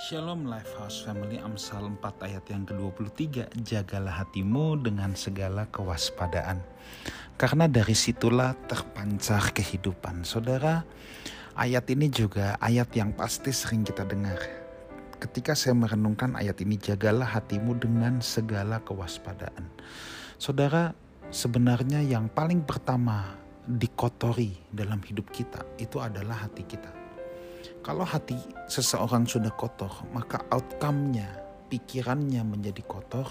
Shalom Lifehouse Family Amsal 4 ayat yang ke-23 Jagalah hatimu dengan segala kewaspadaan. Karena dari situlah terpancar kehidupan. Saudara, ayat ini juga ayat yang pasti sering kita dengar. Ketika saya merenungkan ayat ini Jagalah hatimu dengan segala kewaspadaan. Saudara, sebenarnya yang paling pertama dikotori dalam hidup kita Itu adalah hati kita kalau hati seseorang sudah kotor, maka outcome-nya, pikirannya menjadi kotor,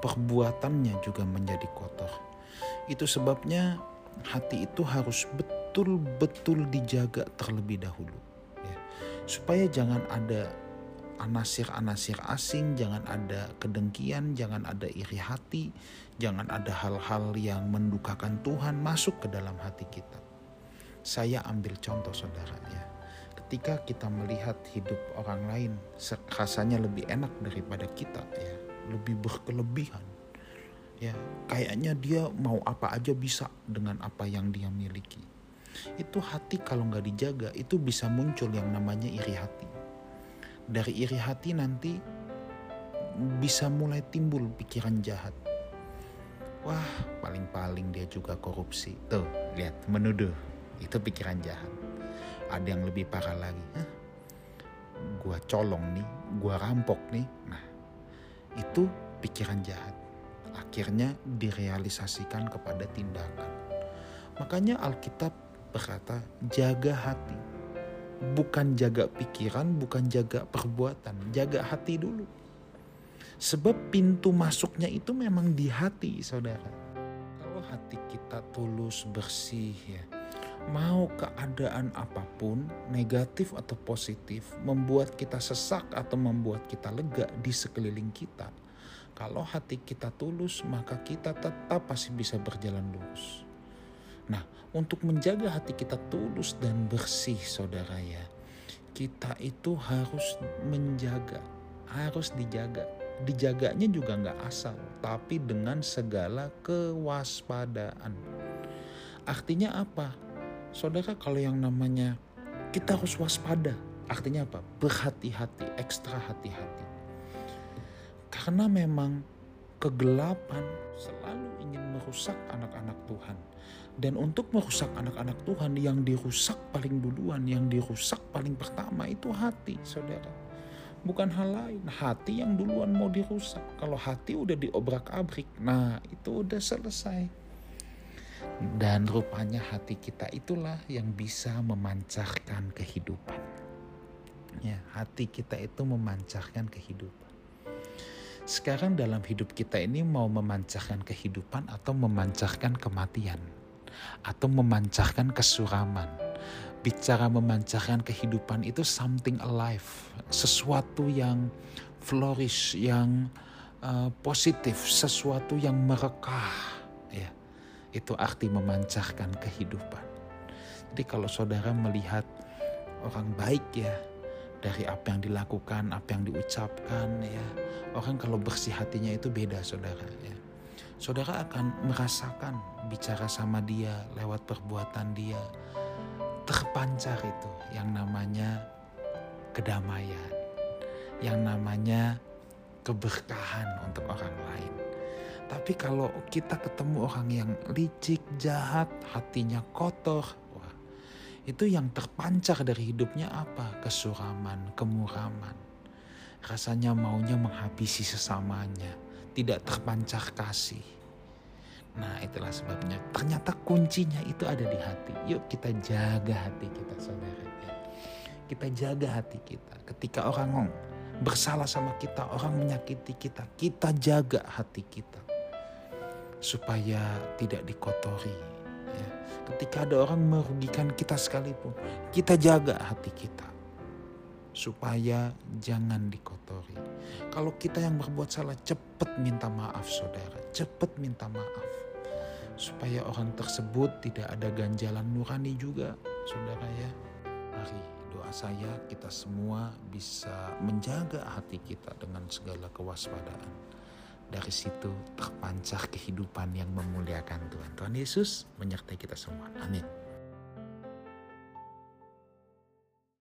perbuatannya juga menjadi kotor. Itu sebabnya hati itu harus betul-betul dijaga terlebih dahulu. Ya. Supaya jangan ada anasir-anasir asing, jangan ada kedengkian, jangan ada iri hati, jangan ada hal-hal yang mendukakan Tuhan masuk ke dalam hati kita. Saya ambil contoh saudara ya ketika kita melihat hidup orang lain rasanya lebih enak daripada kita ya. Lebih berkelebihan. Ya kayaknya dia mau apa aja bisa dengan apa yang dia miliki. Itu hati kalau nggak dijaga itu bisa muncul yang namanya iri hati. Dari iri hati nanti bisa mulai timbul pikiran jahat. Wah paling-paling dia juga korupsi. Tuh lihat menuduh. Itu pikiran jahat ada yang lebih parah lagi. Hah? Gua colong nih, gua rampok nih. Nah, itu pikiran jahat. Akhirnya direalisasikan kepada tindakan. Makanya Alkitab berkata, jaga hati. Bukan jaga pikiran, bukan jaga perbuatan, jaga hati dulu. Sebab pintu masuknya itu memang di hati, saudara. Kalau hati kita tulus, bersih ya, mau keadaan apa pun, negatif atau positif, membuat kita sesak atau membuat kita lega di sekeliling kita. Kalau hati kita tulus, maka kita tetap pasti bisa berjalan lurus. Nah, untuk menjaga hati kita tulus dan bersih, saudara ya, kita itu harus menjaga, harus dijaga. Dijaganya juga nggak asal, tapi dengan segala kewaspadaan. Artinya apa? Saudara kalau yang namanya kita harus waspada. Artinya apa? Berhati-hati, ekstra hati-hati. Karena memang kegelapan selalu ingin merusak anak-anak Tuhan. Dan untuk merusak anak-anak Tuhan yang dirusak paling duluan, yang dirusak paling pertama itu hati, saudara. Bukan hal lain, hati yang duluan mau dirusak. Kalau hati udah diobrak-abrik, nah itu udah selesai dan rupanya hati kita itulah yang bisa memancarkan kehidupan. Ya, hati kita itu memancarkan kehidupan. Sekarang dalam hidup kita ini mau memancarkan kehidupan atau memancarkan kematian atau memancarkan kesuraman. Bicara memancarkan kehidupan itu something alive, sesuatu yang flourish, yang uh, positif, sesuatu yang merekah, itu arti memancarkan kehidupan. Jadi kalau saudara melihat orang baik ya dari apa yang dilakukan, apa yang diucapkan ya, orang kalau bersih hatinya itu beda saudara ya. Saudara akan merasakan bicara sama dia lewat perbuatan dia terpancar itu yang namanya kedamaian, yang namanya keberkahan untuk orang lain. Tapi kalau kita ketemu orang yang licik, jahat, hatinya kotor, wah, itu yang terpancar dari hidupnya apa? Kesuraman, kemuraman. Rasanya maunya menghabisi sesamanya, tidak terpancar kasih. Nah itulah sebabnya ternyata kuncinya itu ada di hati. Yuk kita jaga hati kita saudara. Kita jaga hati kita. Ketika orang bersalah sama kita, orang menyakiti kita, kita jaga hati kita supaya tidak dikotori. Ya. Ketika ada orang merugikan kita sekalipun, kita jaga hati kita supaya jangan dikotori. Kalau kita yang berbuat salah, cepat minta maaf saudara, cepat minta maaf. Supaya orang tersebut tidak ada ganjalan nurani juga saudara ya. Mari doa saya kita semua bisa menjaga hati kita dengan segala kewaspadaan dari situ terpancar kehidupan yang memuliakan Tuhan. Tuhan Yesus menyertai kita semua. Amin.